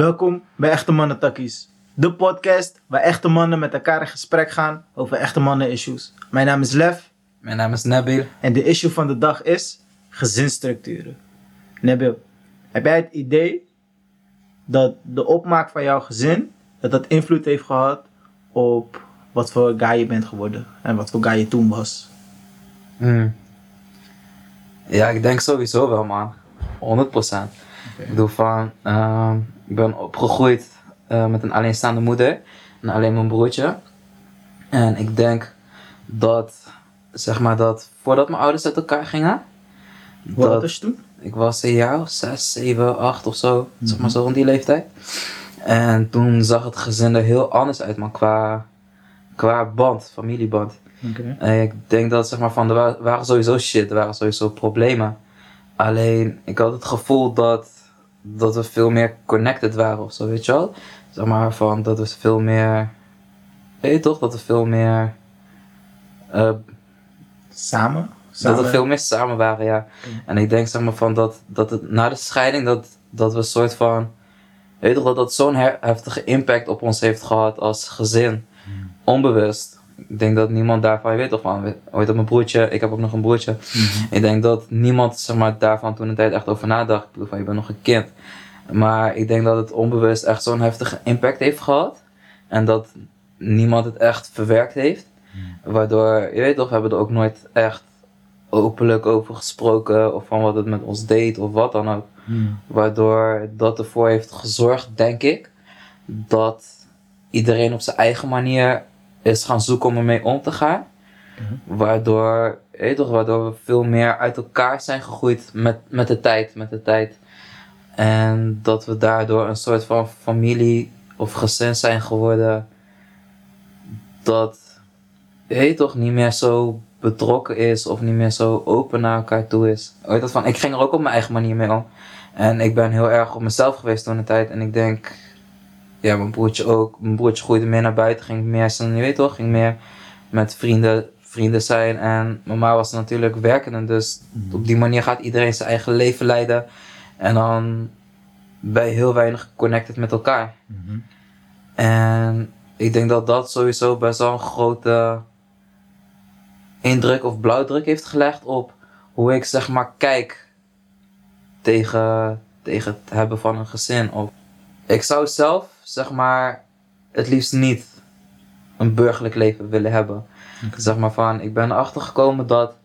Welkom bij Echte Mannen Takkies. De podcast waar echte mannen met elkaar in gesprek gaan over echte mannen issues. Mijn naam is Lef Mijn naam is Nabil. en de issue van de dag is gezinsstructuren. Nebil, heb jij het idee dat de opmaak van jouw gezin, dat dat invloed heeft gehad op wat voor guy je bent geworden en wat voor guy je toen was? Hmm. Ja, ik denk sowieso wel, man. 100%. Ik bedoel van, ehm, ik ben opgegroeid eh, met een alleenstaande moeder en alleen mijn broertje. En ik denk dat, zeg maar dat, voordat mijn ouders uit elkaar gingen, Hoe oud dat, was je toen? ik was een jaar zes, zeven, acht of zo, zeg Mhm. maar zo rond die leeftijd. En toen zag het gezin er heel anders uit, man, qua, qua band, familieband. En ik denk dat zeg maar van er wa- waren sowieso shit, er waren sowieso problemen. Alleen ik had het gevoel dat, dat we veel meer connected waren of zo, weet je wel? Zeg maar van dat we veel meer. Weet je toch? Dat we veel meer. eh, Samen? dat Samen? we veel meer samen waren, ja. En ik denk zeg maar van dat, dat het na de scheiding dat, dat we een soort van. Weet je toch dat dat zo'n heftige impact op ons heeft gehad als gezin. Onbewust. Ik denk dat niemand daarvan, je weet toch van, ooit op mijn broertje, ik heb ook nog een broertje. Mhm. Ik denk dat niemand zeg maar, daarvan toen een tijd echt over nadacht. Ik bedoel van, je bent nog een kind. Maar ik denk dat het onbewust echt zo'n heftige impact heeft gehad. En dat niemand het echt verwerkt heeft. Waardoor, je weet toch, we hebben er ook nooit echt openlijk over gesproken. Of van wat het met ons deed of wat dan ook. Mhm. Waardoor dat ervoor heeft gezorgd, denk ik, dat iedereen op zijn eigen manier is gaan zoeken om ermee om te gaan. Waardoor, weet toch, waardoor we veel meer uit elkaar zijn gegroeid met, met de tijd, met de tijd. En dat we daardoor een soort van familie of gezin zijn geworden. Dat, weet toch, niet meer zo betrokken is of niet meer zo open naar elkaar toe is. Weet dat van, ik ging er ook op mijn eigen manier mee om. En ik ben heel erg op mezelf geweest toen de tijd. En ik denk, ja, mijn broertje ook. Mijn broertje groeide meer naar buiten, ging meer, je weet toch, ging meer met vrienden, vrienden zijn. En mama was natuurlijk werkende, dus op die manier gaat iedereen zijn eigen leven leiden. En dan ben je heel weinig connected met elkaar. Mhm. En ik denk dat dat sowieso best wel een grote indruk of blauwdruk heeft gelegd op hoe ik zeg maar kijk tegen, tegen het hebben van een gezin. Of ik zou zelf zeg maar het liefst niet een burgerlijk leven willen hebben. Zeg maar van, ik ben erachter gekomen dat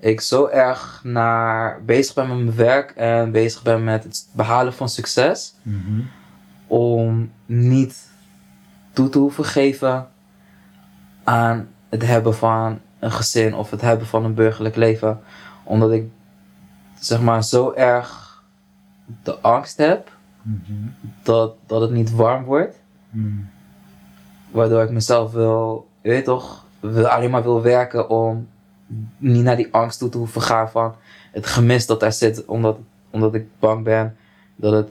ik zo erg naar bezig ben met mijn werk en bezig ben met het behalen van succes Mhm. om niet toe te hoeven geven aan het hebben van een gezin of het hebben van een burgerlijk leven. Omdat ik zeg maar zo erg de angst heb Mhm. dat, dat het niet warm wordt. Mhm. Waardoor ik mezelf wil, je weet toch, wil, alleen maar wil werken om niet naar die angst toe te hoeven gaan van het gemis dat daar zit. Omdat, omdat ik bang ben dat het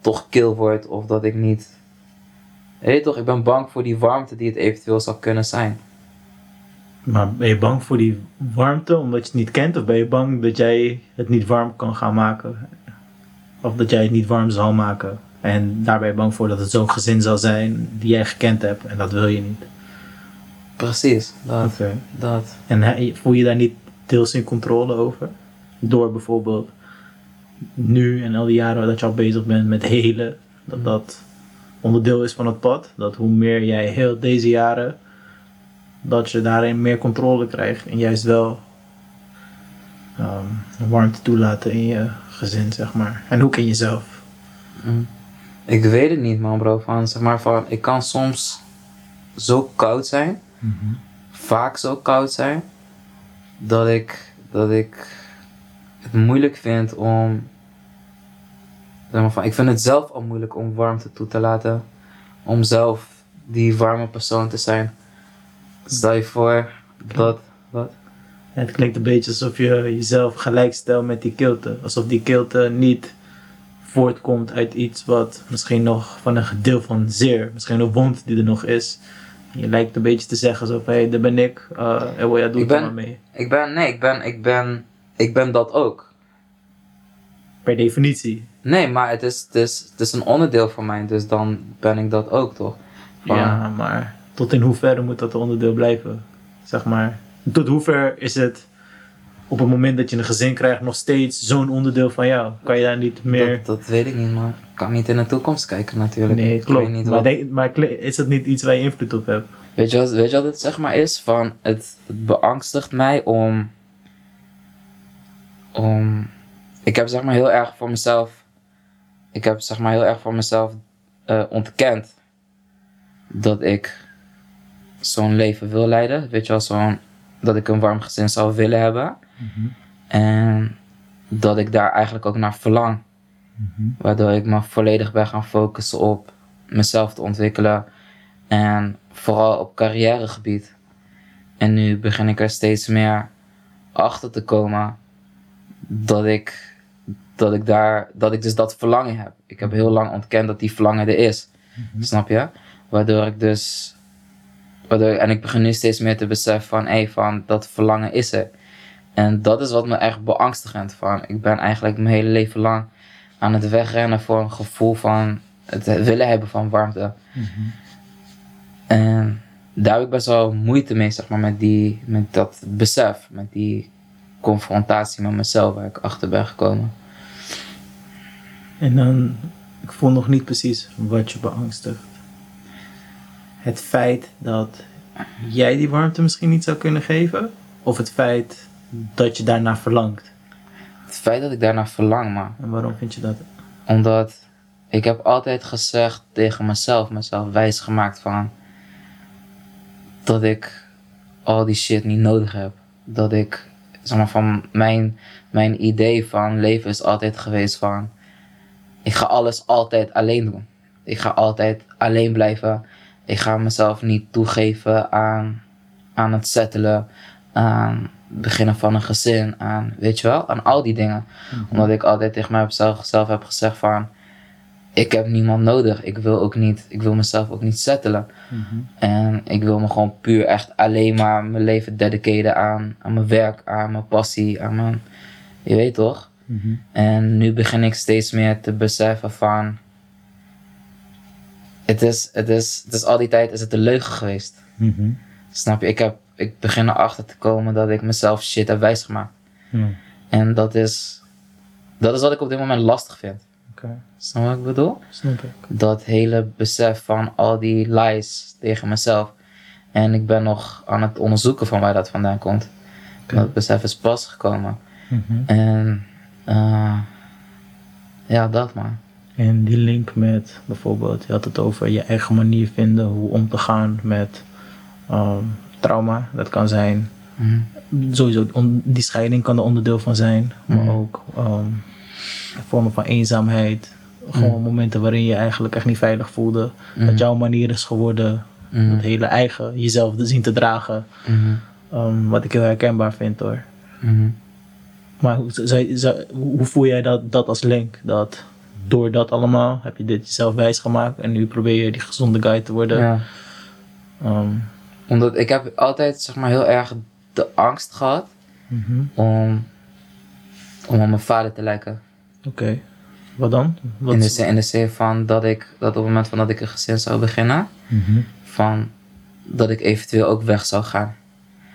toch kil wordt of dat ik niet... Je weet toch, ik ben bang voor die warmte die het eventueel zou kunnen zijn. Maar ben je bang voor die warmte omdat je het niet kent? Of ben je bang dat jij het niet warm kan gaan maken? Of dat jij het niet warm zal maken? En daar ben je bang voor dat het zo'n gezin zal zijn die jij gekend hebt. En dat wil je niet. Precies, dat. Dat. En voel je daar niet deels in controle over? Door bijvoorbeeld nu en al die jaren dat je al bezig bent met helen. Dat dat onderdeel is van het pad. Dat hoe meer jij heel deze jaren, dat je daarin meer controle krijgt. En juist wel ehm, warmte toelaten in je gezin, zeg maar. En ook in jezelf. Mm. Ik weet het niet man bro, van zeg maar van, ik kan soms zo koud zijn. vaak zo koud zijn dat ik, dat ik het moeilijk vind om. Zeg maar van, ik vind het zelf al moeilijk om warmte toe te laten. Om zelf die warme persoon te zijn. Stel je voor dat. Wat? Het klinkt een beetje alsof je jezelf gelijk stelt met die kilte. Alsof die kilte niet voortkomt uit iets wat misschien nog van een deel van zeer, misschien een wond die er nog is. Je lijkt een beetje te zeggen van, hé, hey, daar ben ik, uh, en ja, doe Ik het ben- maar mee. Ik ben, nee, ik ben, ik ben, ik ben dat ook. Per definitie. Nee, maar het is, het, is, het is een onderdeel van mij, dus dan ben ik dat ook toch? Van- Ja, maar tot in hoeverre moet dat onderdeel blijven? Zeg maar, tot hoever is het op het moment dat je een gezin krijgt nog steeds zo'n onderdeel van jou? Kan je daar niet meer... Dat, dat weet ik niet, maar ik kan niet in de toekomst kijken natuurlijk. nee, Ik klopt. weet niet maar, denk- maar is dat niet iets waar je invloed op hebt? Weet je, wat, weet je wat het zeg maar is? Van het, het beangstigt mij om. om. Ik heb zeg maar heel erg voor mezelf. Ik heb zeg maar heel erg voor mezelf eh, ontkend. Dat ik zo'n leven wil leiden. Weet je wel, zo'n. Dat ik een warm gezin zou willen hebben. En dat ik daar eigenlijk ook naar verlang. Waardoor ik me volledig ben gaan focussen op mezelf te ontwikkelen. En vooral op carrièregebied. En nu begin ik er steeds meer achter te komen dat ik, dat ik daar, dat ik dus dat verlangen heb. Ik heb heel lang ontkend dat die verlangen er is. Snap je? Waardoor ik dus, waardoor, en ik begin nu steeds meer te beseffen van, hé, van dat verlangen is er. En dat is wat me echt beangstigend van. Ik ben eigenlijk mijn hele leven lang aan het wegrennen voor een gevoel van het willen hebben van warmte. En daar heb ik best wel moeite mee, zeg maar, met, die, met dat besef, met die confrontatie met mezelf waar ik achter ben gekomen. En dan, ik voel nog niet precies wat je beangstigt. Het feit dat jij die warmte misschien niet zou kunnen geven? Of het feit dat je daarna verlangt? Het feit dat ik daarnaar verlang, maar En waarom vind je dat? omdat ik heb altijd gezegd tegen mezelf, mezelf wijsgemaakt van dat ik al die shit niet nodig heb. Dat ik, zeg maar, van mijn, mijn idee van leven is altijd geweest van ik ga alles altijd alleen doen. Ik ga altijd alleen blijven. Ik ga mezelf niet toegeven aan, aan het settelen, aan het beginnen van een gezin, aan, weet je wel, aan al die dingen. Omdat ik altijd tegen mezelf zelf heb gezegd van, ik heb niemand nodig. Ik wil ook niet, ik wil mezelf ook niet settelen. En ik wil me gewoon puur echt alleen maar mijn leven dedicaten aan, aan mijn werk, aan mijn passie, aan mijn, je weet toch? En nu begin ik steeds meer te beseffen van, het is, het is, het is al die tijd is het een leugen geweest. Snap je? Ik, heb, ik begin erachter te komen dat ik mezelf shit heb wijsgemaakt. Ja, En dat is, dat is wat ik op dit moment lastig vind. oké. Snap je wat ik bedoel? Snap ik. Dat hele besef van al die lies tegen mezelf. En ik ben nog aan het onderzoeken van waar dat vandaan komt. Dat besef is pas gekomen. En eh, ja, dat maar. En die link met bijvoorbeeld, je had het over je eigen manier vinden hoe om te gaan met ehm, trauma. Dat kan zijn, Mhm. sowieso, die scheiding kan er onderdeel van zijn, maar Mhm. ook ehm, vormen van eenzaamheid. Gewoon momenten waarin je eigenlijk echt niet veilig voelde. Dat jouw manier is geworden, Mhm. het hele eigen, jezelf te zien te dragen. Mhm. Ehm, wat ik heel herkenbaar vind hoor. Mhm. Maar hoe hoe voel jij dat, dat als link? Dat door dat allemaal heb je dit jezelf wijsgemaakt en nu probeer je die gezonde guy te worden. Ja. Ehm, Omdat ik heb altijd zeg maar heel erg de angst gehad mhm. om, om op mijn vader te lijken. Oké, wat dan? Wat In de, zin, in de zin van dat ik dat op het moment van dat ik een gezin zou beginnen, Mhm. van dat ik eventueel ook weg zou gaan.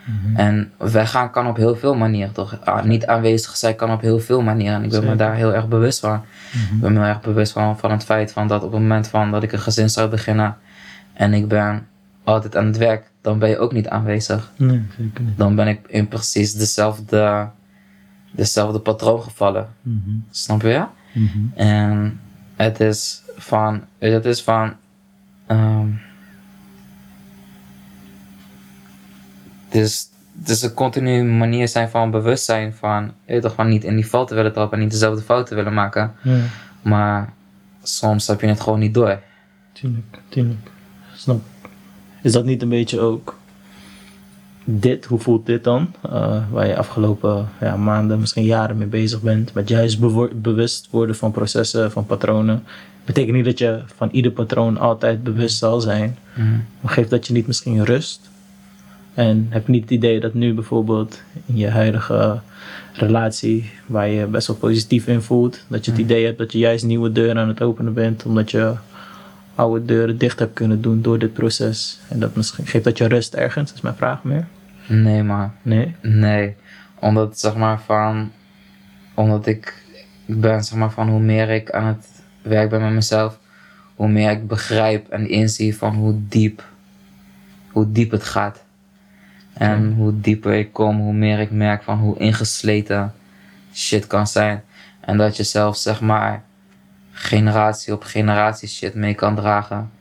Mhm. En weggaan kan op heel veel manieren, toch? Ah, niet aanwezig zijn kan op heel veel manieren. En ik ben me daar heel erg bewust van. Mhm. Ik ben me heel erg bewust van, van het feit van dat op het moment van dat ik een gezin zou beginnen en ik ben altijd aan het werk, dan ben je ook niet aanwezig. Nee, zeker niet. Dan ben ik in precies dezelfde, dezelfde patroon gevallen. Mhm. Snap je? Mhm. En het is van, het is van, ehm, het is, het is een continue manier zijn van bewustzijn van, je weet toch, van niet in die te willen trappen en niet dezelfde fouten willen maken. Ja, Maar soms heb je het gewoon niet door. tuurlijk, tuurlijk. Snap. Is dat niet een beetje ook dit? Hoe voelt dit dan? Eh, waar je afgelopen ja, maanden, misschien jaren mee bezig bent. Met juist bewust worden van processen, van patronen. Betekent niet dat je van ieder patroon altijd bewust zal zijn. Mhm. Maar geeft dat je niet misschien rust? En heb je niet het idee dat nu bijvoorbeeld in je huidige relatie waar je best wel positief in voelt. Dat je het idee hebt dat je juist nieuwe deuren aan het openen bent, omdat je oude deuren dicht hebt kunnen doen door dit proces. En dat misschien geeft dat je rust ergens, is mijn vraag meer. Nee, man. Nee? Nee. Omdat, zeg maar, van... Omdat ik... Ik ben, zeg maar, van hoe meer ik aan het werk ben met mezelf... Hoe meer ik begrijp en inzie van hoe diep... Hoe diep het gaat. En hoe dieper ik kom, hoe meer ik merk van hoe ingesleten shit kan zijn. En dat je zelf, zeg maar... Generatie op generatie shit mee kan dragen.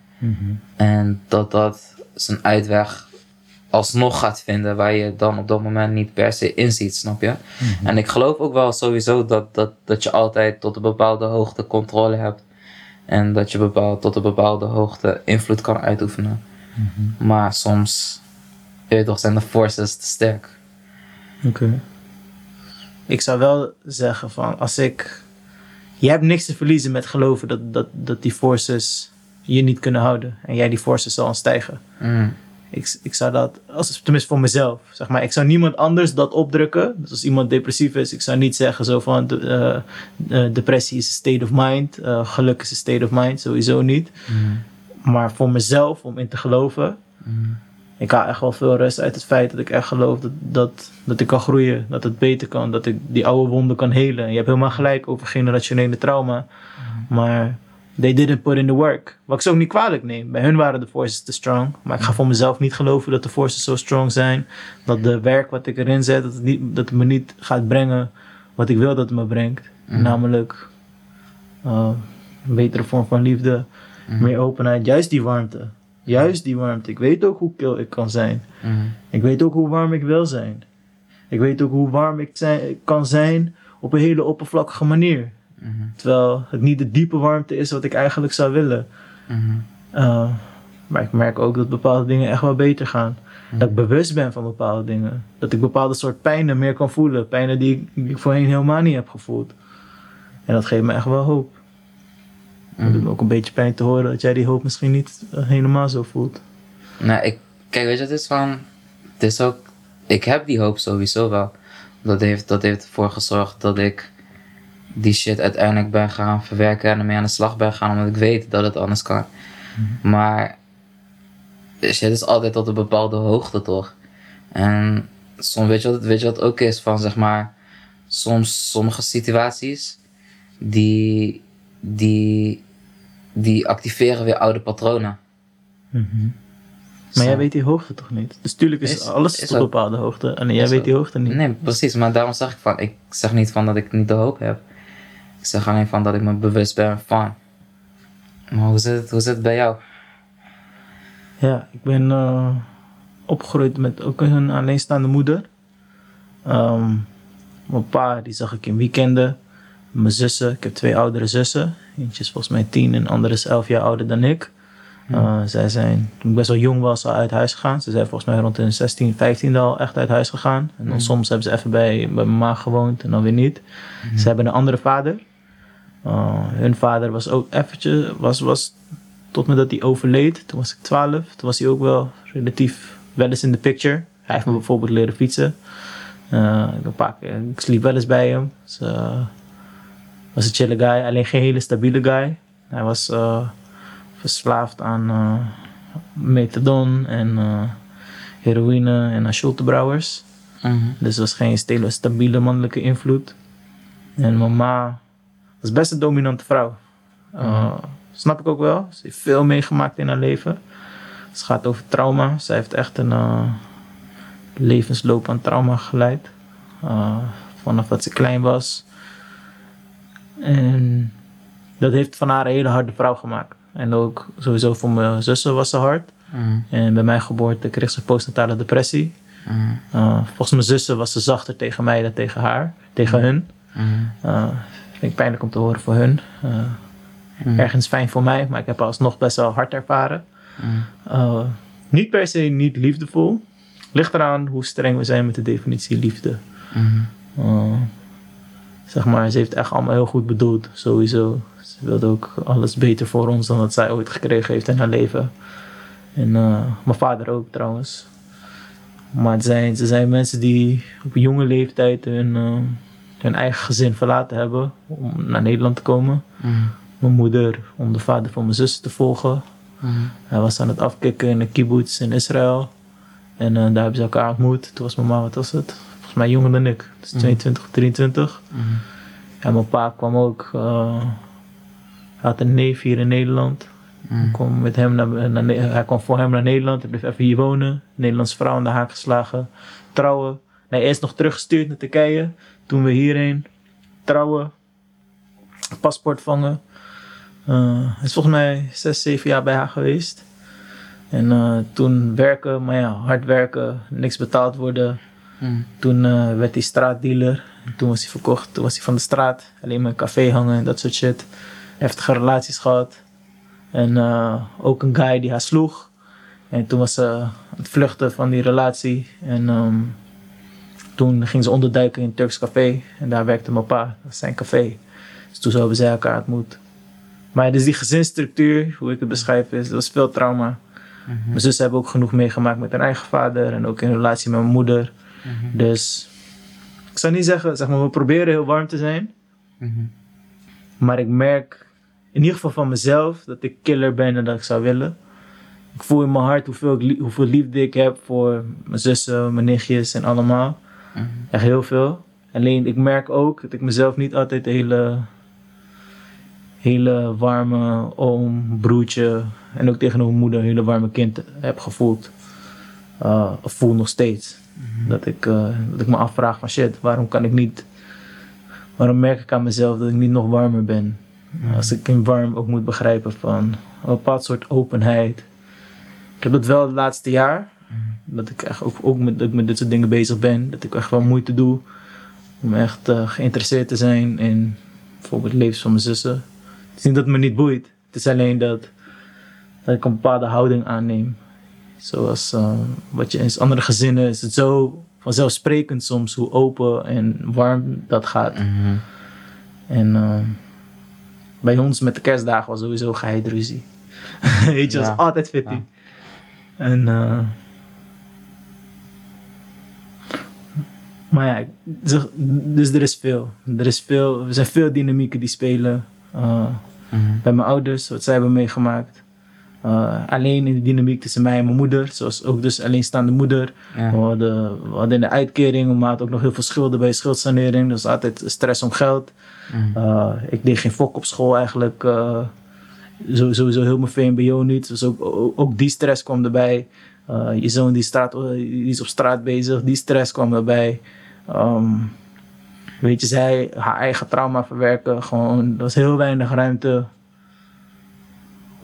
En dat dat zijn uitweg alsnog gaat vinden waar je dan op dat moment niet per se inziet, snap je? En ik geloof ook wel sowieso dat, dat, dat je altijd tot een bepaalde hoogte controle hebt. En dat je bepaald, tot een bepaalde hoogte invloed kan uitoefenen. Maar soms weet toch, zijn de forces te sterk. Oké. Ik zou wel zeggen van, als ik... Je hebt niks te verliezen met geloven dat, dat, dat die forces je niet kunnen houden. En jij die forces zal stijgen. Mm. Ik, ik zou dat, als, tenminste voor mezelf, zeg maar. Ik zou niemand anders dat opdrukken. Dus als iemand depressief is, ik zou niet zeggen zo van... de- eh, eh, depressie is een state of mind. eh, geluk is een state of mind, sowieso niet. Mm. Maar voor mezelf, om in te geloven... Mm. Ik haal echt wel veel rust uit het feit dat ik echt geloof dat, dat, dat ik kan groeien. Dat het beter kan. Dat ik die oude wonden kan helen. Je hebt helemaal gelijk over generationele trauma. Maar they didn't put in the work. Wat ik ze ook niet kwalijk neem. Bij hun waren de forces te strong. Maar ik ga voor mezelf niet geloven dat de forces zo strong zijn. Dat de werk wat ik erin zet, dat het, niet, dat het me niet gaat brengen wat ik wil dat het me brengt. Namelijk uh, een betere vorm van liefde. Meer openheid. Juist die warmte. Juist die warmte. Ik weet ook hoe kil ik kan zijn. Mm. Ik weet ook hoe warm ik wil zijn. Ik weet ook hoe warm ik zijn, kan zijn op een hele oppervlakkige manier. Mhm. Terwijl het niet de diepe warmte is wat ik eigenlijk zou willen. Mhm. Uh, maar ik merk ook dat bepaalde dingen echt wel beter gaan. Dat ik bewust ben van bepaalde dingen. Dat ik bepaalde soort pijnen meer kan voelen. Pijnen die ik, die ik voorheen helemaal niet heb gevoeld. En dat geeft me echt wel hoop. Het doet me ook een beetje pijn te horen dat jij die hoop misschien niet eh, helemaal zo voelt. Nou, ik, kijk, weet je, het is van, het is ook, ik heb die hoop sowieso wel. Dat heeft, dat heeft ervoor gezorgd dat ik die shit uiteindelijk ben gaan verwerken en ermee aan de slag ben gaan, omdat ik weet dat het anders kan. Maar shit is altijd tot een bepaalde hoogte, toch? En soms weet je wat, weet je wat ook is van, zeg maar, soms sommige situaties die, die, die activeren weer oude patronen. Maar jij weet die hoogte toch niet? Dus tuurlijk is, Is- alles is tot een ook- bepaalde hoogte. En jij weet ook- die hoogte niet. Nee, precies. Maar daarom zeg ik van, ik zeg niet van dat ik niet de hoop heb. Ik zeg alleen van dat ik me bewust ben van. Maar hoe zit het, hoe zit het bij jou? Ja, ik ben eh, opgegroeid met ook een alleenstaande moeder. Ehm, mijn pa, die zag ik in weekenden. Mijn zussen, ik heb twee oudere zussen. Eentje is volgens mij tien en de andere is elf jaar ouder dan ik. Eh, zij zijn, toen ik best wel jong was, al uit huis gegaan. Ze zijn volgens mij rond hun 16, 15 al echt uit huis gegaan. En dan soms hebben ze even bij, bij mijn ma gewoond en dan weer niet. Ze hebben een andere vader. Uh, hun vader was ook eventjes, was, was tot me dat hij overleed. Toen was ik 12. Toen was hij ook wel relatief wel eens in de picture. Hij heeft me bijvoorbeeld leren fietsen. Uh, ik, een paar keer, ik sliep wel eens bij hem. Dus, was een chille guy, alleen geen hele stabiele guy. Hij was uh, verslaafd aan uh, methadon en uh, heroïne en aan schultebrouwers. Mhm. Dus het was geen stele, stabiele mannelijke invloed. En mama was best een dominante vrouw. Uh, Snap ik ook wel. Ze heeft veel meegemaakt in haar leven. Het gaat over trauma. Zij heeft echt een levensloop aan trauma geleid. Uh, vanaf dat ze klein was. En dat heeft van haar een hele harde vrouw gemaakt. En ook sowieso voor mijn zussen was ze hard. Mm. En bij mijn geboorte kreeg ze postnatale depressie. Mm. Uh, volgens mijn zussen was ze zachter tegen mij dan tegen haar, tegen hun. Mm. Uh, vind ik pijnlijk om te horen voor hun. Uh, Mm. Ergens fijn voor mij, maar ik heb alsnog best wel hard ervaren. Niet per se niet liefdevol. Ligt eraan hoe streng we zijn met de definitie liefde. Zeg maar, ze heeft echt allemaal heel goed bedoeld, sowieso. Ze wilde ook alles beter voor ons dan dat zij ooit gekregen heeft in haar leven. En uh, mijn vader ook trouwens. Maar het zijn, ze zijn mensen die op jonge leeftijd hun, eh, hun eigen gezin verlaten hebben om naar Nederland te komen. Mhm. Mijn moeder om de vader van mijn zus te volgen. Mhm. Hij was aan het afkicken in een kibbutz in Israël. En eh, daar hebben ze elkaar ontmoet. Toen was mijn ma, wat was het? Volgens mij jonger dan ik. Dus 22 of 23. Mhm. En mijn pa kwam ook. hij had een neef hier in Nederland. Mhm. Ik kwam met hem naar, naar hij kwam voor hem naar Nederland. Hij bleef even hier wonen. Nederlandse vrouw aan de haak geslagen. Trouwen. Nee, eerst nog teruggestuurd naar Turkije. Toen we hierheen. Trouwen. Paspoort vangen. Eh, hij is volgens mij zes, zeven jaar bij haar geweest. En eh, toen werken, maar ja, hard werken, niks betaald worden. Mhm. Toen eh, werd hij straatdealer. En Toen was hij verkocht. Toen was hij van de straat. Alleen maar een café hangen en dat soort shit. Heftige relaties gehad. En eh, ook een guy die haar sloeg. En toen was ze aan het vluchten van die relatie. En ehm, toen ging ze onderduiken in een Turks café. En daar werkte mijn pa. Dat was zijn café. Dus toen zo hebben zij elkaar ontmoet. Maar dus die gezinsstructuur, hoe ik het beschrijf, is, dat was veel trauma. Mijn zus hebben ook genoeg meegemaakt met haar eigen vader. En ook in relatie met mijn moeder. Dus ik zou niet zeggen, zeg maar, we proberen heel warm te zijn. Mhm. Maar ik merk in ieder geval van mezelf dat ik killer ben dan dat ik zou willen. Ik voel in mijn hart hoeveel, ik hoeveel liefde ik heb voor mijn zussen, mijn nichtjes en allemaal. Mhm. Echt heel veel. Alleen ik merk ook dat ik mezelf niet altijd hele, hele warme oom, broertje en ook tegenover mijn moeder een hele warme kind heb gevoeld. Uh, of voel nog steeds. Dat, ik, eh, dat ik me afvraag van shit, waarom kan ik niet... Waarom merk ik aan mezelf dat ik niet nog warmer ben? Als ik in warm ook moet begrijpen van een bepaald soort openheid. Ik heb dat wel het laatste jaar. Dat ik echt ook, ook met, dat ik met dit soort dingen bezig ben. Dat ik echt wel moeite doe om echt eh, geïnteresseerd te zijn in bijvoorbeeld het levens van mijn zussen. Het is niet dat het me niet boeit. Het is alleen dat, dat ik een bepaalde houding aanneem. Zoals eh, wat je in andere gezinnen is het zo vanzelfsprekend soms hoe open en warm dat gaat. Mhm. En eh, bij ons met de kerstdagen was sowieso geheid ruzie. Weet je, was altijd fitty. Ja. En eh, maar ja, dus er is veel. Er is veel, er zijn veel dynamieken die spelen. Mhm. bij mijn ouders, wat zij hebben meegemaakt. Eh, alleen in de dynamiek tussen mij en mijn moeder, zoals ook dus alleenstaande moeder. Ja. We, hadden, we hadden in de uitkering, maar hadden ook nog heel veel schulden bij schuldsanering. Dus altijd stress om geld. Uh, ik deed geen fok op school eigenlijk. uh, zo- sowieso heel mijn VMBO niet. Dus ook, ook, ook die stress kwam erbij. Je zoon die, straat, die is op straat bezig, die stress kwam erbij. Ehm, weet je, zij haar eigen trauma verwerken. Gewoon, er was heel weinig ruimte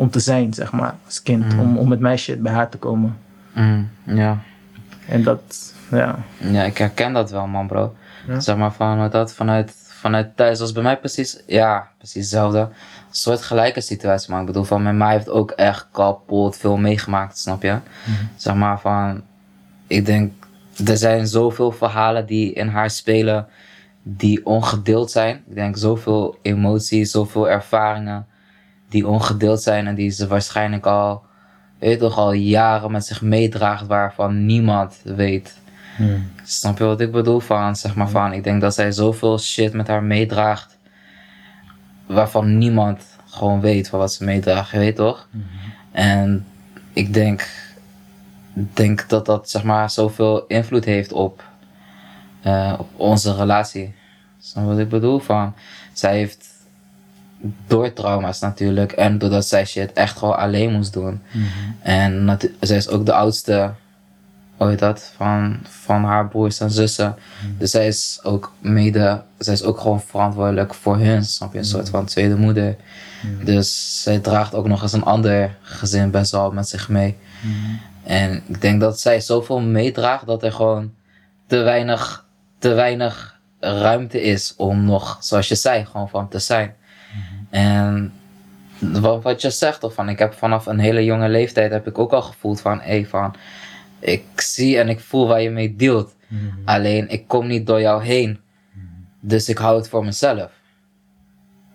om te zijn, zeg maar, als kind. Mm. Om, om met shit bij haar te komen. Mhm. Ja. En dat, ja. Ja, ik herken dat wel, man, bro. Ja. Zeg maar van dat vanuit, vanuit thuis was bij mij precies, ja, precies hetzelfde. Een soort gelijke situatie, maar ik bedoel, van mijn ma heeft ook echt kapot veel meegemaakt, snap je? Zeg maar van, ik denk, er zijn zoveel verhalen die in haar spelen die ongedeeld zijn. Ik denk zoveel emoties, zoveel ervaringen die ongedeeld zijn en die ze waarschijnlijk al, weet toch, al jaren met zich meedraagt waarvan niemand weet. Snap je wat ik bedoel? Van, zeg maar van, ik denk dat zij zoveel shit met haar meedraagt. Waarvan niemand gewoon weet van wat ze meedraagt, je weet toch? En ik denk, denk dat dat zeg maar zoveel invloed heeft op, eh, op onze relatie. Snap je wat ik bedoel? Van, zij heeft door trauma's natuurlijk en doordat zij shit echt gewoon alleen moest doen. En natu- zij is ook de oudste hoe heet dat, van, van haar broers en zussen. Dus zij is ook mede, zij is ook gewoon verantwoordelijk voor hun, snap je? Een soort van tweede moeder. Dus zij draagt ook nog eens een ander gezin best wel met zich mee. En ik denk dat zij zoveel meedraagt dat er gewoon te weinig, te weinig ruimte is om nog, zoals je zei, gewoon van te zijn. En wat, wat je zegt, of van ik heb vanaf een hele jonge leeftijd heb ik ook al gevoeld van, hé, van ik zie en ik voel waar je mee dealt. Alleen ik kom niet door jou heen. Dus ik hou het voor mezelf.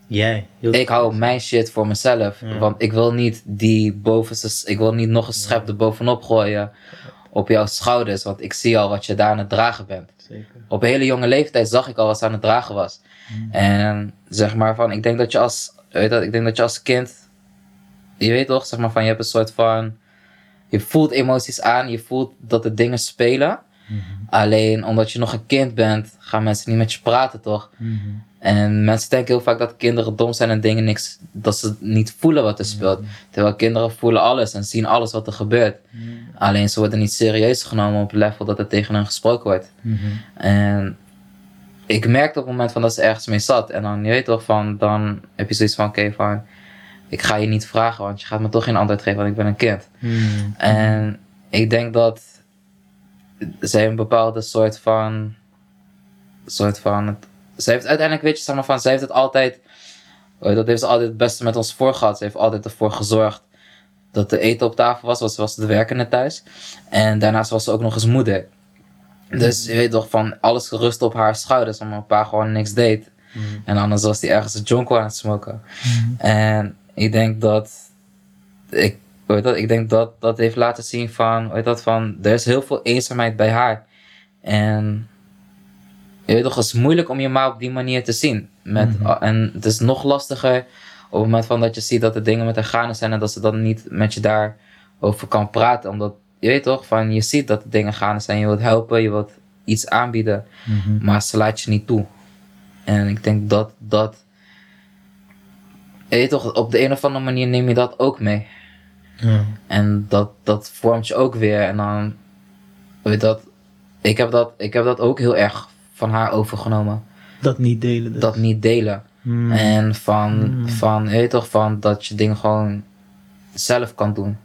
Jij. Ik hou mijn shit voor mezelf. Want ik wil niet die bovenste, ik wil niet nog een schep er bovenop gooien. op jouw schouders. Want ik zie al wat je daar aan het dragen bent. Zeker. Op een hele jonge leeftijd zag ik al wat ze aan het dragen was. Mm. En zeg maar van, ik denk dat je als, weet dat, ik denk dat je als kind, je weet toch, zeg maar van, je hebt een soort van, je voelt emoties aan, je voelt dat de dingen spelen. Mhm. Alleen omdat je nog een kind bent, gaan mensen niet met je praten, toch? Mhm. En mensen denken heel vaak dat kinderen dom zijn en dingen niks, dat ze niet voelen wat er speelt. Terwijl kinderen voelen alles en zien alles wat er gebeurt. Alleen ze worden niet serieus genomen op het level dat er tegen hen gesproken wordt. Mhm. En ik merkte op het moment van dat ze ergens mee zat. En dan, je weet toch, van, dan heb je zoiets van, oké, van, ik ga je niet vragen, want je gaat me toch geen antwoord geven, want ik ben een kind. Mhm. En ik denk dat zij een bepaalde soort van, soort van, zij heeft uiteindelijk, weet je, zeg maar van, zij heeft het altijd, eh, dat heeft ze altijd het beste met ons voor gehad. Ze heeft altijd ervoor gezorgd dat er eten op tafel was, want ze was de werkende thuis. En daarnaast was ze ook nog eens moeder. Dus je weet toch, van alles gerust op haar schouders, omdat mijn pa gewoon niks deed. Mhm. En anders was hij ergens een jonko aan het smoken. En ik denk dat, ik, weet dat, ik denk dat dat heeft laten zien van, weet dat, van, er is heel veel eenzaamheid bij haar. En je weet toch, het is moeilijk om je ma op die manier te zien. Met, Mhm. En het is nog lastiger op het moment van dat je ziet dat er dingen met haar gaande zijn en dat ze dan niet met je daarover kan praten. Omdat, je weet toch, van je ziet dat er dingen gaande zijn, je wilt helpen, je wilt iets aanbieden, Mhm. maar ze laat je niet toe. En ik denk dat dat, je weet toch, op de een of andere manier neem je dat ook mee. Ja. En dat, dat vormt je ook weer. En dan, weet dat, ik heb dat, ik heb dat ook heel erg van haar overgenomen. Dat niet delen dus. Dat niet delen. Mhm. En van, Mm. van, je weet toch, van dat je dingen gewoon zelf kan doen.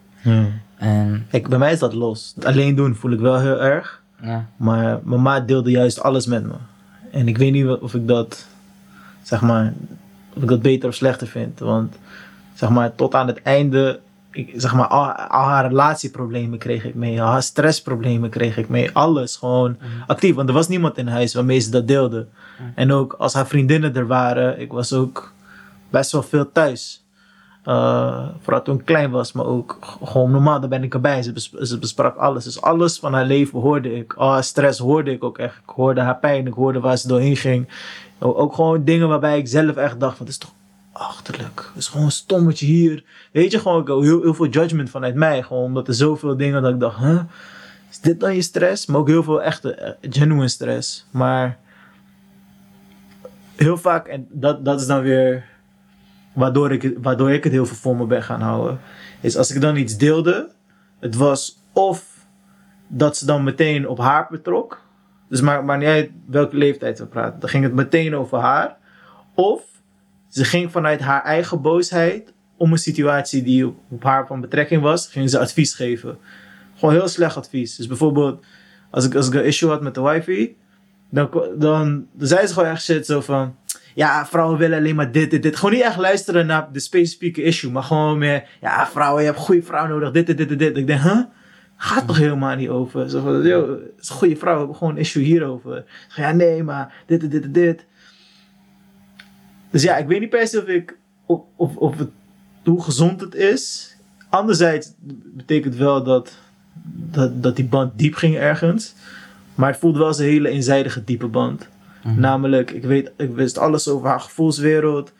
En, Kijk, bij mij is dat los. Het alleen doen voel ik wel heel erg. ja. Maar mijn ma deelde juist alles met me. En ik weet niet of ik dat, zeg maar, of ik dat beter of slechter vind. Want, zeg maar, tot aan het einde, ik, zeg maar, al, al haar relatieproblemen kreeg ik mee. Al haar stressproblemen kreeg ik mee. Alles gewoon actief. Want er was niemand in huis waarmee ze dat deelde. En ook als haar vriendinnen er waren, ik was ook best wel veel thuis. Eh, vooral toen ik klein was, maar ook gewoon normaal, daar ben ik erbij. Ze, bes- ze besprak alles. Dus alles van haar leven hoorde ik. Haar stress hoorde ik ook echt. Ik hoorde haar pijn, ik hoorde waar ze doorheen ging. Ook gewoon dingen waarbij ik zelf echt dacht van, is toch achterlijk. Het is gewoon stom wat je hier... Weet je, gewoon heel, heel veel judgment vanuit mij. Gewoon omdat er zoveel dingen dat ik dacht? Is dit dan je stress? Maar ook heel veel echte, eh, genuine stress. Maar heel vaak, en dat, dat is dan weer waardoor ik, waardoor ik het heel veel voor me ben gaan houden, is als ik dan iets deelde, het was of dat ze dan meteen op haar betrok, dus maar, maar niet uit welke leeftijd we praten, dan ging het meteen over haar, of ze ging vanuit haar eigen boosheid om een situatie die op, haar van betrekking was, ging ze advies geven. Gewoon heel slecht advies. Dus bijvoorbeeld, als ik, als ik een issue had met de wifi, dan, dan zei ze gewoon echt shit zo van... Ja, vrouwen willen alleen maar dit, dit, dit. Gewoon niet echt luisteren naar de specifieke issue. Maar gewoon meer... Ja, vrouwen, je hebt goede vrouw nodig. Dit, dit, dit, dit. Ik denk, huh? Gaat toch helemaal niet over? Zo van, yo, goede vrouw. We hebben gewoon een issue hierover. Ja, nee, maar dit, dit, dit, dit. Dus ja, ik weet niet per se of ik... Of, of, of het, hoe gezond het is. Anderzijds betekent wel dat, dat, dat die band diep ging ergens. Maar het voelde wel als een hele eenzijdige diepe band. Mhm. Namelijk, ik, weet, ik wist alles over haar gevoelswereld.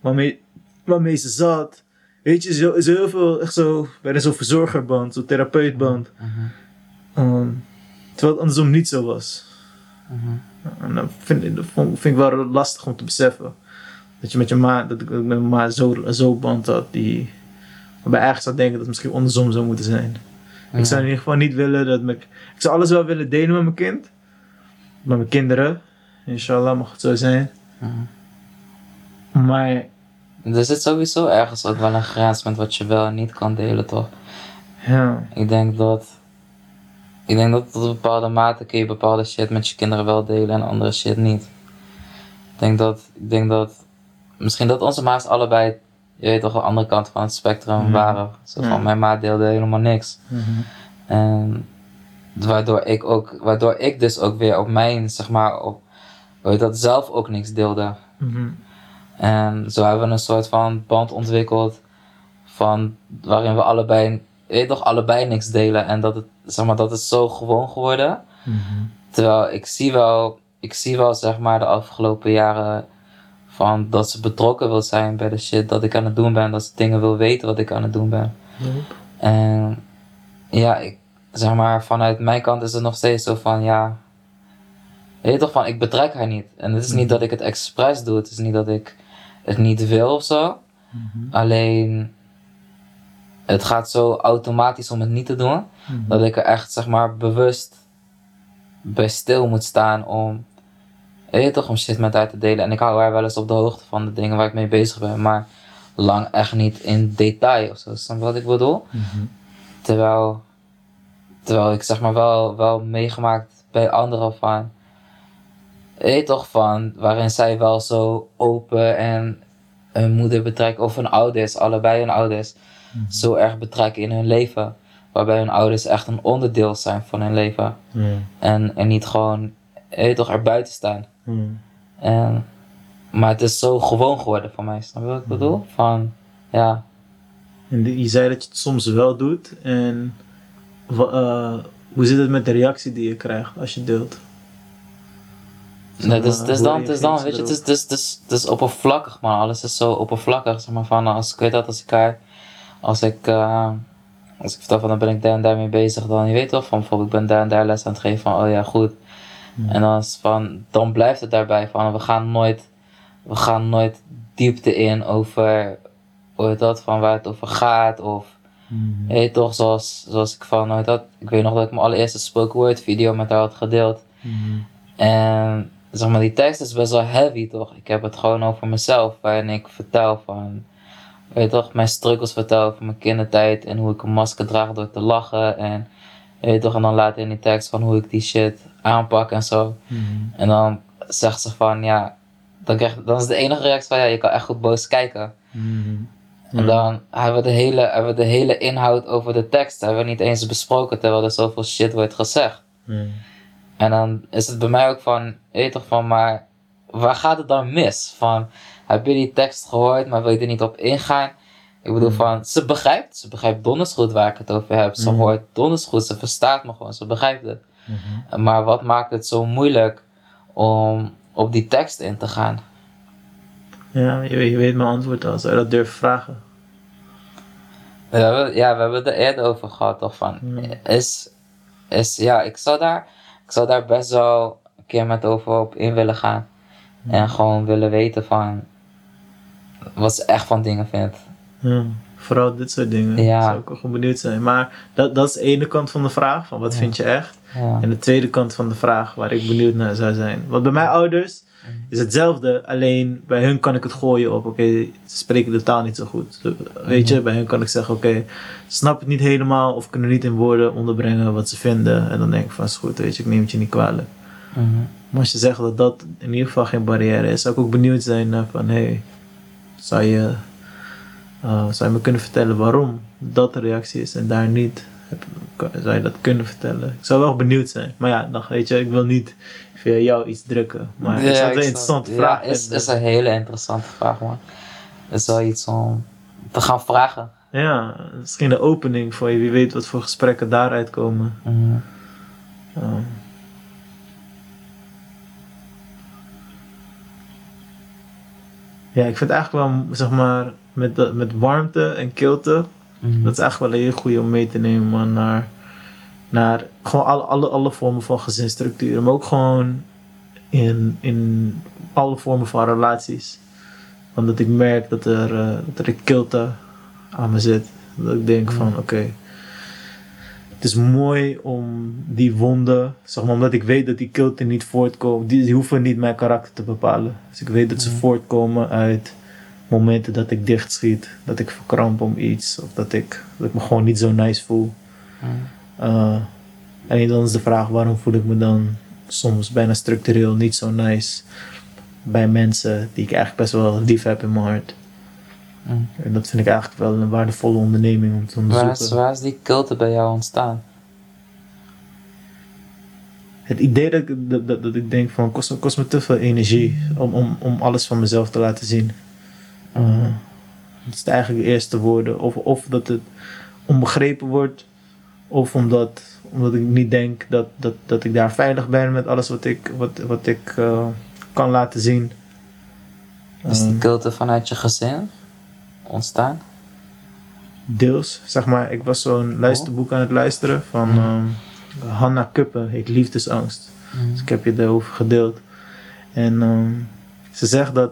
Waarmee, waarmee ze zat. Weet je, zo, zo heel veel, echt zo, bij zo'n verzorgerband, zo'n therapeutband. Mhm. Ehm, terwijl het andersom niet zo was. Mhm. En dat vind, ik- dat vind ik wel lastig om te beseffen. Dat je met je ma, dat ik met mijn ma zo, zo band had, die, waarbij eigenlijk zou denken dat het misschien andersom zou moeten zijn. Ik zou in ieder geval niet willen dat mijn, ik zou alles wel willen delen met mijn kind. Met mijn kinderen. Inshallah mag het zo zijn. Mhm. Maar Er zit sowieso ergens ook wel een grens met wat je wel en niet kan delen, toch? ja, Ik denk dat. Ik denk dat tot een bepaalde mate kun je bepaalde shit met je kinderen wel delen en andere shit niet. Ik denk dat. Ik denk dat. Misschien dat onze ma's allebei. Je weet toch, de andere kant van het spectrum Mhm. waren. Zo van, mijn ma deelde helemaal niks. En waardoor ik ook, waardoor ik dus ook weer op mijn, zeg maar, op, hoe dat zelf ook niks deelde. Mhm. En zo hebben we een soort van band ontwikkeld van waarin we allebei weet toch, allebei niks delen. En dat het, zeg maar, dat het zo gewoon geworden. Mhm. Terwijl ik zie wel, ik zie wel zeg maar de afgelopen jaren van dat ze betrokken wil zijn bij de shit dat ik aan het doen ben. Dat ze dingen wil weten wat ik aan het doen ben. En ja, ik, zeg maar vanuit mijn kant is het nog steeds zo van ja. Weet je toch van, ik betrek haar niet. En het is niet dat ik het expres doe. Het is niet dat ik het niet wil of zo. Mhm. Alleen, het gaat zo automatisch om het niet te doen. Mhm. Dat ik er echt, zeg maar, bewust bij stil moet staan om, weet je toch, om shit met haar te delen. En ik hou haar wel eens op de hoogte van de dingen waar ik mee bezig ben. Maar lang echt niet in detail of zo. Snap wat ik bedoel? Mhm. Terwijl, terwijl ik zeg maar wel, wel meegemaakt bij anderen van, weet toch, van, waarin zij wel zo open en hun moeder betrekken, of hun ouders, allebei hun ouders, zo erg betrekken in hun leven. Waarbij hun ouders echt een onderdeel zijn van hun leven. En, en niet gewoon, weet toch, erbuiten staan. Mhm. En, maar het is zo gewoon geworden voor mij, snap je wat ik bedoel? Van, ja. En die- je zei dat je het soms wel doet. En eh, hoe zit het met de reactie die je krijgt als je deelt? Nee, het is, maar, het is hoe dan, is dan, weet je, het is, is, het is oppervlakkig man, alles is zo oppervlakkig, zeg maar van, als ik weet dat als ik als ik, eh, als ik vertel van dan ben ik daar en daarmee bezig, dan je weet toch van bijvoorbeeld ik ben daar en daar les aan het geven van, oh ja goed, en dan is van, dan blijft het daarbij van, we gaan nooit, we gaan nooit diepte in over, hoe heet dat, van waar het over gaat, of, weet je toch, zoals, zoals ik van, dat, ik weet nog dat ik mijn allereerste spoken word video met haar had gedeeld, Mhm. en zeg maar, die tekst is best wel heavy, toch? Ik heb het gewoon over mezelf, waarin ik vertel van, weet je toch, mijn struggles vertel over mijn kindertijd en hoe ik een masker draag door te lachen. En weet je toch, en dan later in die tekst van hoe ik die shit aanpak en zo. Mhm. En dan zegt ze van, ja, dan, krijg, dan is de enige reactie van, ja, je kan echt goed boos kijken. Mhm. En dan hebben we, de hele, hebben we de hele inhoud over de tekst, hebben we niet eens besproken, terwijl er zoveel shit wordt gezegd. Ja. En dan is het bij mij ook van, weet toch van, maar waar gaat het dan mis? Van, heb je die tekst gehoord, maar wil je er niet op ingaan? Ik bedoel van, ze begrijpt, ze begrijpt donders goed waar ik het over heb. Ze Mhm. hoort donders goed, ze verstaat me gewoon, ze begrijpt het. Mhm. Maar wat maakt het zo moeilijk om op die tekst in te gaan? Ja, je, je weet mijn antwoord al. Zou je dat durven vragen? We hebben, ja, we hebben het er eerder over gehad, toch? Van, Mhm. is, is, ja, ik zou, daar, ik zou daar best wel een keer met over op in willen gaan. En gewoon willen weten van wat ze echt van dingen vindt. Ja, vooral dit soort dingen. Ja. Zou ik wel gewoon benieuwd zijn. Maar dat, dat is de ene kant van de vraag, van wat Ja. vind je echt? En de tweede kant van de vraag, waar ik benieuwd naar zou zijn. Want bij mijn ouders is hetzelfde, alleen bij hun kan ik het gooien op, oké, ze spreken de taal niet zo goed. Zo, Weet je, bij hun kan ik zeggen, oké, snap het niet helemaal of kunnen niet in woorden onderbrengen wat ze vinden. En dan denk ik van, is goed, weet je, ik neem het je niet kwalijk. Mhm. Maar als je zegt dat dat in ieder geval geen barrière is, zou ik ook benieuwd zijn naar van, hé, hey, zou, je, eh, zou je me kunnen vertellen waarom dat de reactie is en daar niet? Zou je dat kunnen vertellen? Ik zou wel benieuwd zijn. Maar ja, dan weet je, ik wil niet via jou iets drukken. Maar Ja, het ik een snap- interessante ja, vraag is, vinden. is een hele interessante vraag, man. Het is wel iets om te gaan vragen. Ja, misschien een opening voor je. Wie weet wat voor gesprekken daaruit komen. Mhm. Ehm. Ja, ik vind eigenlijk wel, zeg maar, met, dat- met warmte en kilte, Mhm. dat is eigenlijk wel een heel goede om mee te nemen, man, naar, naar gewoon alle, alle, alle vormen van gezinsstructuren, maar ook gewoon in, in alle vormen van relaties. Omdat ik merk dat er, eh, dat er een kilte aan me zit. Dat ik denk van, oké, het is mooi om die wonden, zeg maar, omdat ik weet dat die kilte niet voortkomen, die, die hoeven niet mijn karakter te bepalen. Dus ik weet dat ze Mhm. voortkomen uit momenten dat ik dichtschiet, dat ik verkramp om iets, of dat ik, dat ik me gewoon niet zo nice voel. Mhm. Uh, en dan is de vraag, waarom voel ik me dan soms bijna structureel niet zo nice bij mensen die ik eigenlijk best wel lief heb in mijn hart. Mhm. En dat vind ik eigenlijk wel een waardevolle onderneming om te Waar, onderzoeken. is, waar is die kilte bij jou ontstaan? Het idee dat, ik- dat, dat, dat ik denk van, kost, me- kost me te veel energie om, om, om alles van mezelf te laten zien. Uh, dat is eigenlijk de eerste woorden. Of, of, dat het, onbegrepen word. Of omdat, omdat ik niet denk dat, dat, dat ik daar veilig ben met alles wat ik, wat, wat ik eh, kan laten zien. Is die Ehm, kilte vanuit je gezin ontstaan? deels, zeg maar, ik was zo'n luisterboek aan het luisteren van Mhm. ehm Hanna Kuppen, heet Liefdesangst. Dus ik heb je daarover gedeeld. En ehm, ze zegt dat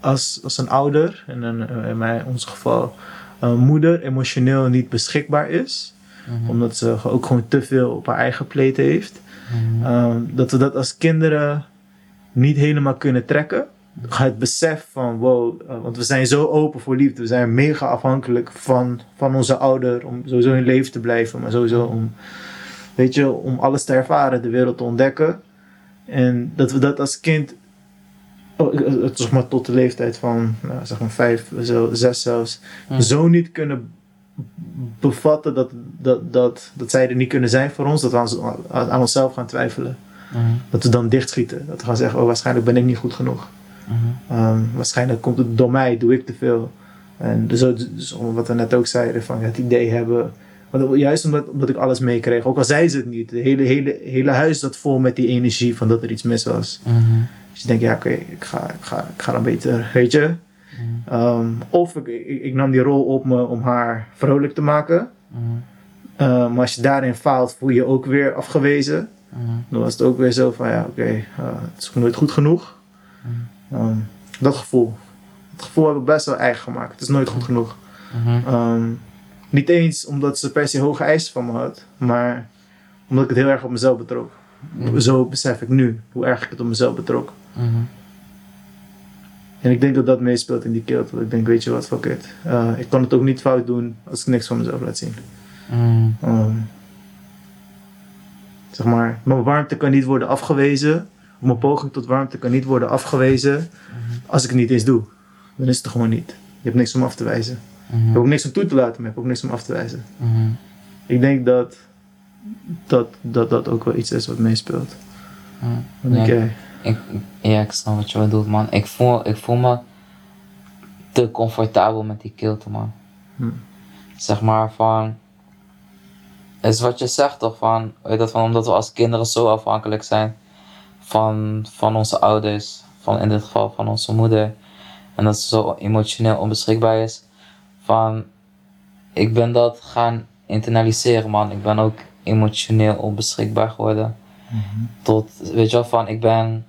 als, als een ouder, en in, in mijn, ons geval een moeder, emotioneel niet beschikbaar is, Mhm. omdat ze ook gewoon te veel op haar eigen plate heeft, Mhm. ehm, dat we dat als kinderen niet helemaal kunnen trekken. Het besef van wow, eh, want we zijn zo open voor liefde, we zijn mega afhankelijk van, van onze ouder om sowieso in leven te blijven, maar sowieso om, weet je, om alles te ervaren, de wereld te ontdekken. En dat we dat als kind, eh, eh, zeg maar tot de leeftijd van, nou, zeg maar vijf, zo, zes zelfs, zo niet kunnen bevatten dat, dat, dat, dat zij er niet kunnen zijn voor ons, dat we aan, aan onszelf gaan twijfelen. Mhm. Dat we dan dichtschieten. Dat we gaan zeggen, oh waarschijnlijk ben ik niet goed genoeg. Mhm. Ehm, waarschijnlijk komt het door mij, doe ik te veel. En dus, dus wat we net ook zeiden, van het idee hebben. Want juist omdat, omdat ik alles meekreeg, ook al zei ze het niet, het hele, hele, hele huis zat vol met die energie van dat er iets mis was. Mhm. Dus je denkt, ja oké, ik, ga, ik, ga, ik ga dan beter, weet je. Mhm. Ehm, of ik, ik, ik nam die rol op me om haar vrolijk te maken. Mhm. Ehm, maar als je daarin faalt, voel je je ook weer afgewezen. Mhm. Dan was het ook weer zo van, ja oké, eh, het is nooit goed genoeg. Ehm, dat gevoel. Het gevoel heb ik best wel eigen gemaakt. Het is nooit goed genoeg. Niet eens omdat ze per se hoge eisen van me had, maar omdat ik het heel erg op mezelf betrok. Zo besef ik nu hoe erg ik het op mezelf betrok. Mhm. En ik denk dat dat meespeelt in die kilte. Dat ik denk, weet je wat, fuck it. Eh, ik kan het ook niet fout doen als ik niks van mezelf laat zien. Mhm. Ehm, zeg maar, mijn warmte kan niet worden afgewezen. Mijn poging tot warmte kan niet worden afgewezen als ik het niet eens doe. Dan is het er gewoon niet. Je hebt niks om af te wijzen. Je Mhm. hebt ook niks om toe te laten, maar je hebt ook niks om af te wijzen. Mhm. Ik denk dat dat, dat, dat ook wel iets is wat meespeelt. Mhm. Ja. jij? Ik, ja, ik snap wat je bedoelt, man. Ik voel, ik voel me te comfortabel met die kilte, man. Hm. Zeg maar van. Is wat je zegt toch van, weet dat van omdat we als kinderen zo afhankelijk zijn van, van onze ouders, van in dit geval van onze moeder, en dat ze zo emotioneel onbeschikbaar is. Van, ik ben dat gaan internaliseren, man. Ik ben ook emotioneel onbeschikbaar geworden tot, weet je wel, van ik ben,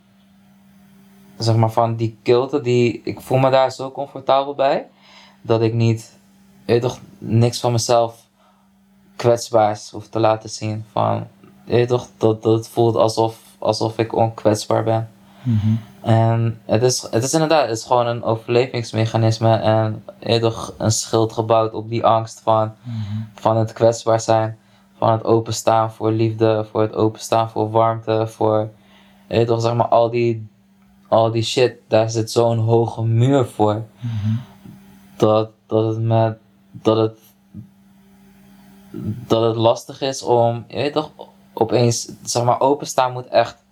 zeg maar van die kilte, die, ik voel me daar zo comfortabel bij, dat ik niet, weet je toch, niks van mezelf kwetsbaars hoef te laten zien. Van, weet je toch, dat, dat voelt alsof, alsof ik onkwetsbaar ben. En het is, het is inderdaad, het is gewoon een overlevingsmechanisme en toch, een schild gebouwd op die angst van, van het kwetsbaar zijn, van het openstaan voor liefde, voor het openstaan voor warmte, voor, toch, zeg maar, al die, al die shit, daar zit zo'n hoge muur voor, dat, dat het met, dat het, dat het lastig is om, je weet toch, opeens, zeg maar, openstaan moet echt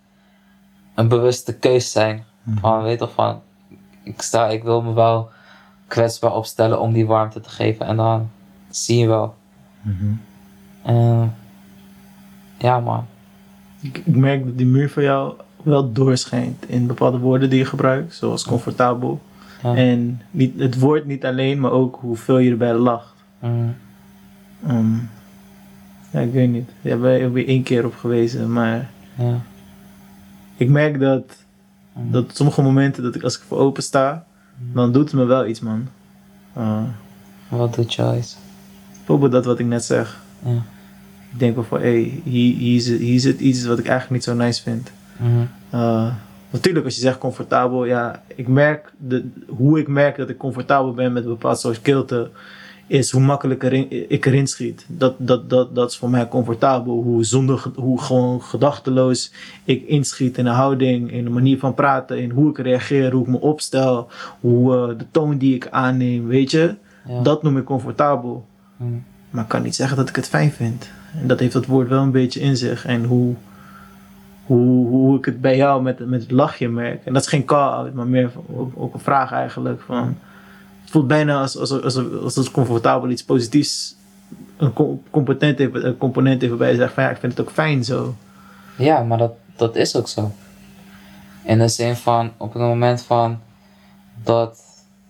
een bewuste keus zijn. Van, weet toch, van, ik sta, ik wil me wel kwetsbaar opstellen om die warmte te geven en dan zie je wel. En, ja man. Ik, ik merk dat die muur voor jou wel doorschijnt in bepaalde woorden die je gebruikt, zoals comfortabel. Ja. En niet, het woord niet alleen, maar ook hoeveel je erbij lacht. Mm, Ehm, ja, ik weet niet. Je hebt er weer één keer op gewezen, maar ja. ik merk dat, Mm. dat sommige momenten dat ik als ik voor open sta, dan doet het me wel iets, man. Eh, Wat doet Joyce? bijvoorbeeld dat wat ik net zeg. Ja. Ik denk wel van, hé, hey, hier, hier, zit, hier zit iets wat ik eigenlijk niet zo nice vind. Eh, natuurlijk, als je zegt comfortabel, ja, ik merk de, hoe ik merk dat ik comfortabel ben met een bepaald soort kilte, is hoe makkelijk erin, ik erin schiet. Dat, dat, dat, dat is voor mij comfortabel. Hoe zonder, hoe gewoon gedachteloos ik inschiet in de houding, in de manier van praten, in hoe ik reageer, hoe ik me opstel, hoe eh, de toon die ik aanneem, weet je. Ja. Dat noem ik comfortabel. mhm, Maar ik kan niet zeggen dat ik het fijn vind. En dat heeft dat woord wel een beetje in zich. En hoe, hoe, hoe ik het bij jou met, met het lachje merk. En dat is geen call-out, maar meer van- ook, ook een vraag eigenlijk. Van, het voelt bijna als, als, als, als, als comfortabel iets positiefs een co- component heeft, een component heeft waarbij je zegt van ja, ik vind het ook fijn zo. Ja, maar dat, dat is ook zo. In de zin van, op het moment van dat,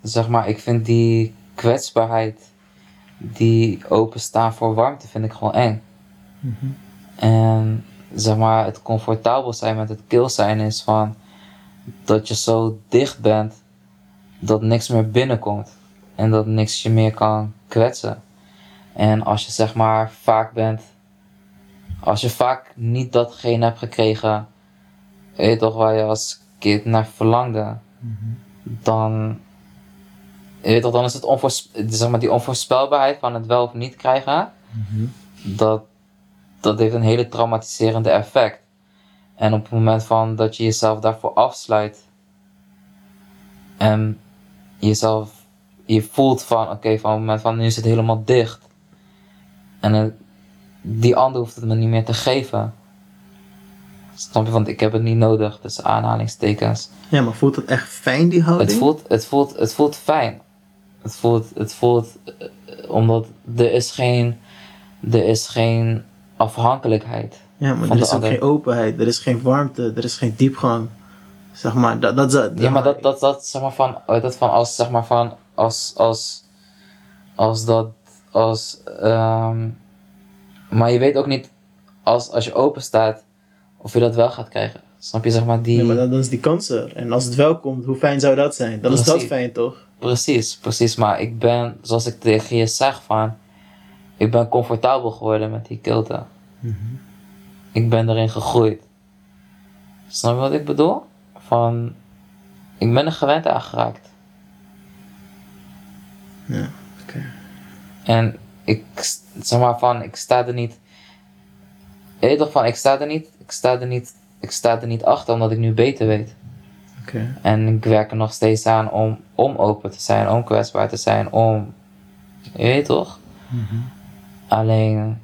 zeg maar, ik vind die kwetsbaarheid, die openstaan voor warmte, vind ik gewoon eng. En zeg maar, het comfortabel zijn met het kil zijn is van dat je zo dicht bent dat niks meer binnenkomt en dat niks je meer kan kwetsen. En als je zeg maar vaak bent, als je vaak niet datgene hebt gekregen, weet je toch waar je als kind naar verlangde, dan, je weet toch, dan is het onvoors, zeg maar, die onvoorspelbaarheid van het wel of niet krijgen, dat, dat heeft een hele traumatiserende effect. En op het moment van dat je jezelf daarvoor afsluit en jezelf, je voelt van, oké, van het moment van nu is het helemaal dicht. En het- die ander hoeft het me niet meer te geven. Snap je? Want ik heb het niet nodig, tussen aanhalingstekens. Ja, maar voelt het echt fijn die houding? Het voelt, het voelt, het voelt fijn. Het voelt, het voelt, eh, eh, omdat er is geen, er is geen afhankelijkheid. ja, maar er is ook geen openheid, er is geen warmte, er is geen diepgang. Zeg maar, dat, dat, is het. Ja, maar dat, dat, dat, zeg maar van, oh, dat van als, zeg maar van, als, als, als dat, als, ehm, maar je weet ook niet, als, als je open staat, of je dat wel gaat krijgen. Snap je, zeg maar, die... Ja, maar dan, dan is die kans er. En als het wel komt, hoe fijn zou dat zijn? Dan is dat fijn, toch? Precies, precies. Maar ik ben, zoals ik tegen je zeg van, ik ben comfortabel geworden met die kilte. Ik ben erin gegroeid. Snap je wat ik bedoel? Van, ik ben er gewend aan geraakt. Ja, oké. En ik, zeg maar van, ik sta er niet, je weet toch van, ik sta er niet, ik sta er niet, ik sta er niet achter omdat ik nu beter weet. Oké. En ik werk er nog steeds aan om, om open te zijn, om kwetsbaar te zijn, om. Je weet toch? Alleen,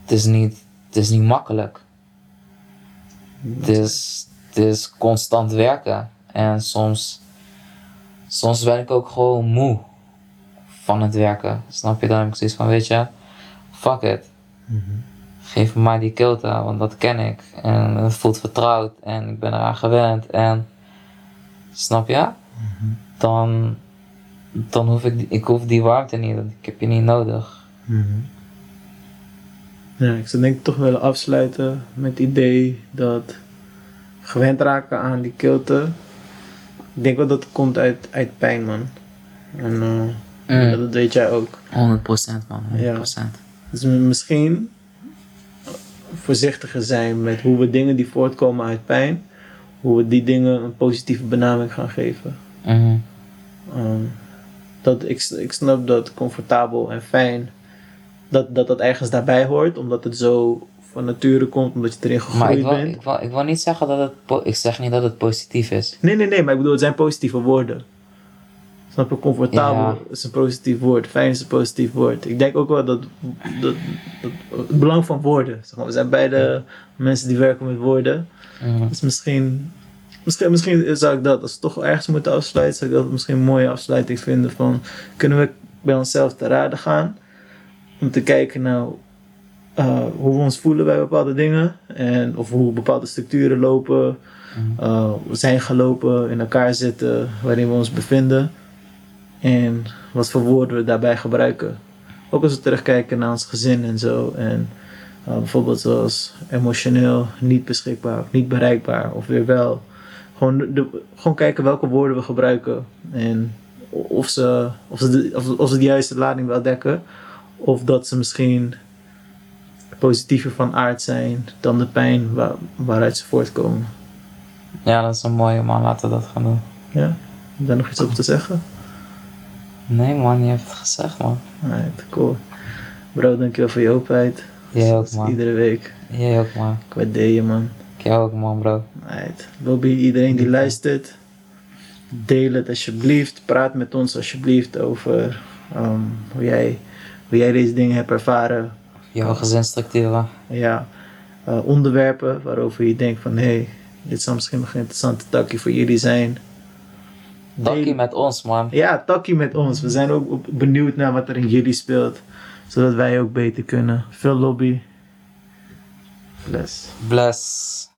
het is niet, het is niet makkelijk. Het is, het is constant werken. En soms, soms ben ik ook gewoon moe van het werken. Snap je? Dan heb ik zoiets van, weet je, fuck it. Geef me maar die kilte, want dat ken ik. En het voelt vertrouwd en ik ben eraan gewend. En Snap je? Dan, dan hoef ik, ik hoef die warmte niet, ik heb je niet nodig. Ja, ik zou denk ik toch willen afsluiten met het idee dat gewend raken aan die kilte. Ik denk wel dat het komt uit, uit pijn, man. En eh, Mm. dat, weet jij ook. 100% man, 100%. Ja. Dus misschien voorzichtiger zijn met hoe we dingen die voortkomen uit pijn, hoe we die dingen een positieve benaming gaan geven. Mhm. Ehm, dat, ik, ik snap dat comfortabel en fijn, dat, dat dat ergens daarbij hoort, omdat het zo van nature komt, omdat je erin Maar gegroeid ik wil, bent. ik, wil, ik wil niet zeggen dat het, ik zeg niet dat het positief is. Nee, nee, nee, maar ik bedoel, het zijn positieve woorden. Snap je? Comfortabel Ja. is een positief woord, fijn is een positief woord. Ik denk ook wel dat, dat, dat het belang van woorden. Zeg maar, we zijn beide mensen die werken met woorden. Mhm. Dus misschien, misschien, misschien zou ik dat, als we toch ergens moeten afsluiten, zou ik dat misschien een mooie afsluiting vinden van, kunnen we bij onszelf te raden gaan? Om te kijken naar eh, hoe we ons voelen bij bepaalde dingen. En of hoe bepaalde structuren lopen, eh, zijn gelopen, in elkaar zitten, waarin we ons bevinden. En wat voor woorden we daarbij gebruiken. Ook als we terugkijken naar ons gezin en zo. En uh, bijvoorbeeld zoals emotioneel niet beschikbaar of niet bereikbaar of weer wel. Gewoon, de, gewoon kijken welke woorden we gebruiken en of ze, of, ze de, of, of ze de juiste lading wel dekken. Of dat ze misschien positiever van aard zijn dan de pijn waar, waaruit ze voortkomen. Ja, dat is een mooie man, laten we dat gaan doen. Ja? Heb je daar nog iets op te zeggen? Nee man, je hebt het gezegd man. Alright, cool. Bro, dankjewel voor je openheid. Jij ook man. Iedere week. Jij ook man. Ik waardeer je man. Ik jou ook man bro. Alright. Bobby, iedereen die luistert, deel het alsjeblieft. Praat met ons alsjeblieft over ehm, hoe, jij, hoe jij deze dingen hebt ervaren. Jouw gezinsstructuren. Ja, eh, onderwerpen waarover je denkt van hé, hey, dit zou misschien nog een interessante takkie voor jullie zijn. Takkie met ons man. Ja, takkie met ons. We zijn ook benieuwd naar wat er in jullie speelt. zodat wij ook beter kunnen. Veel lobby. Bless. Bless.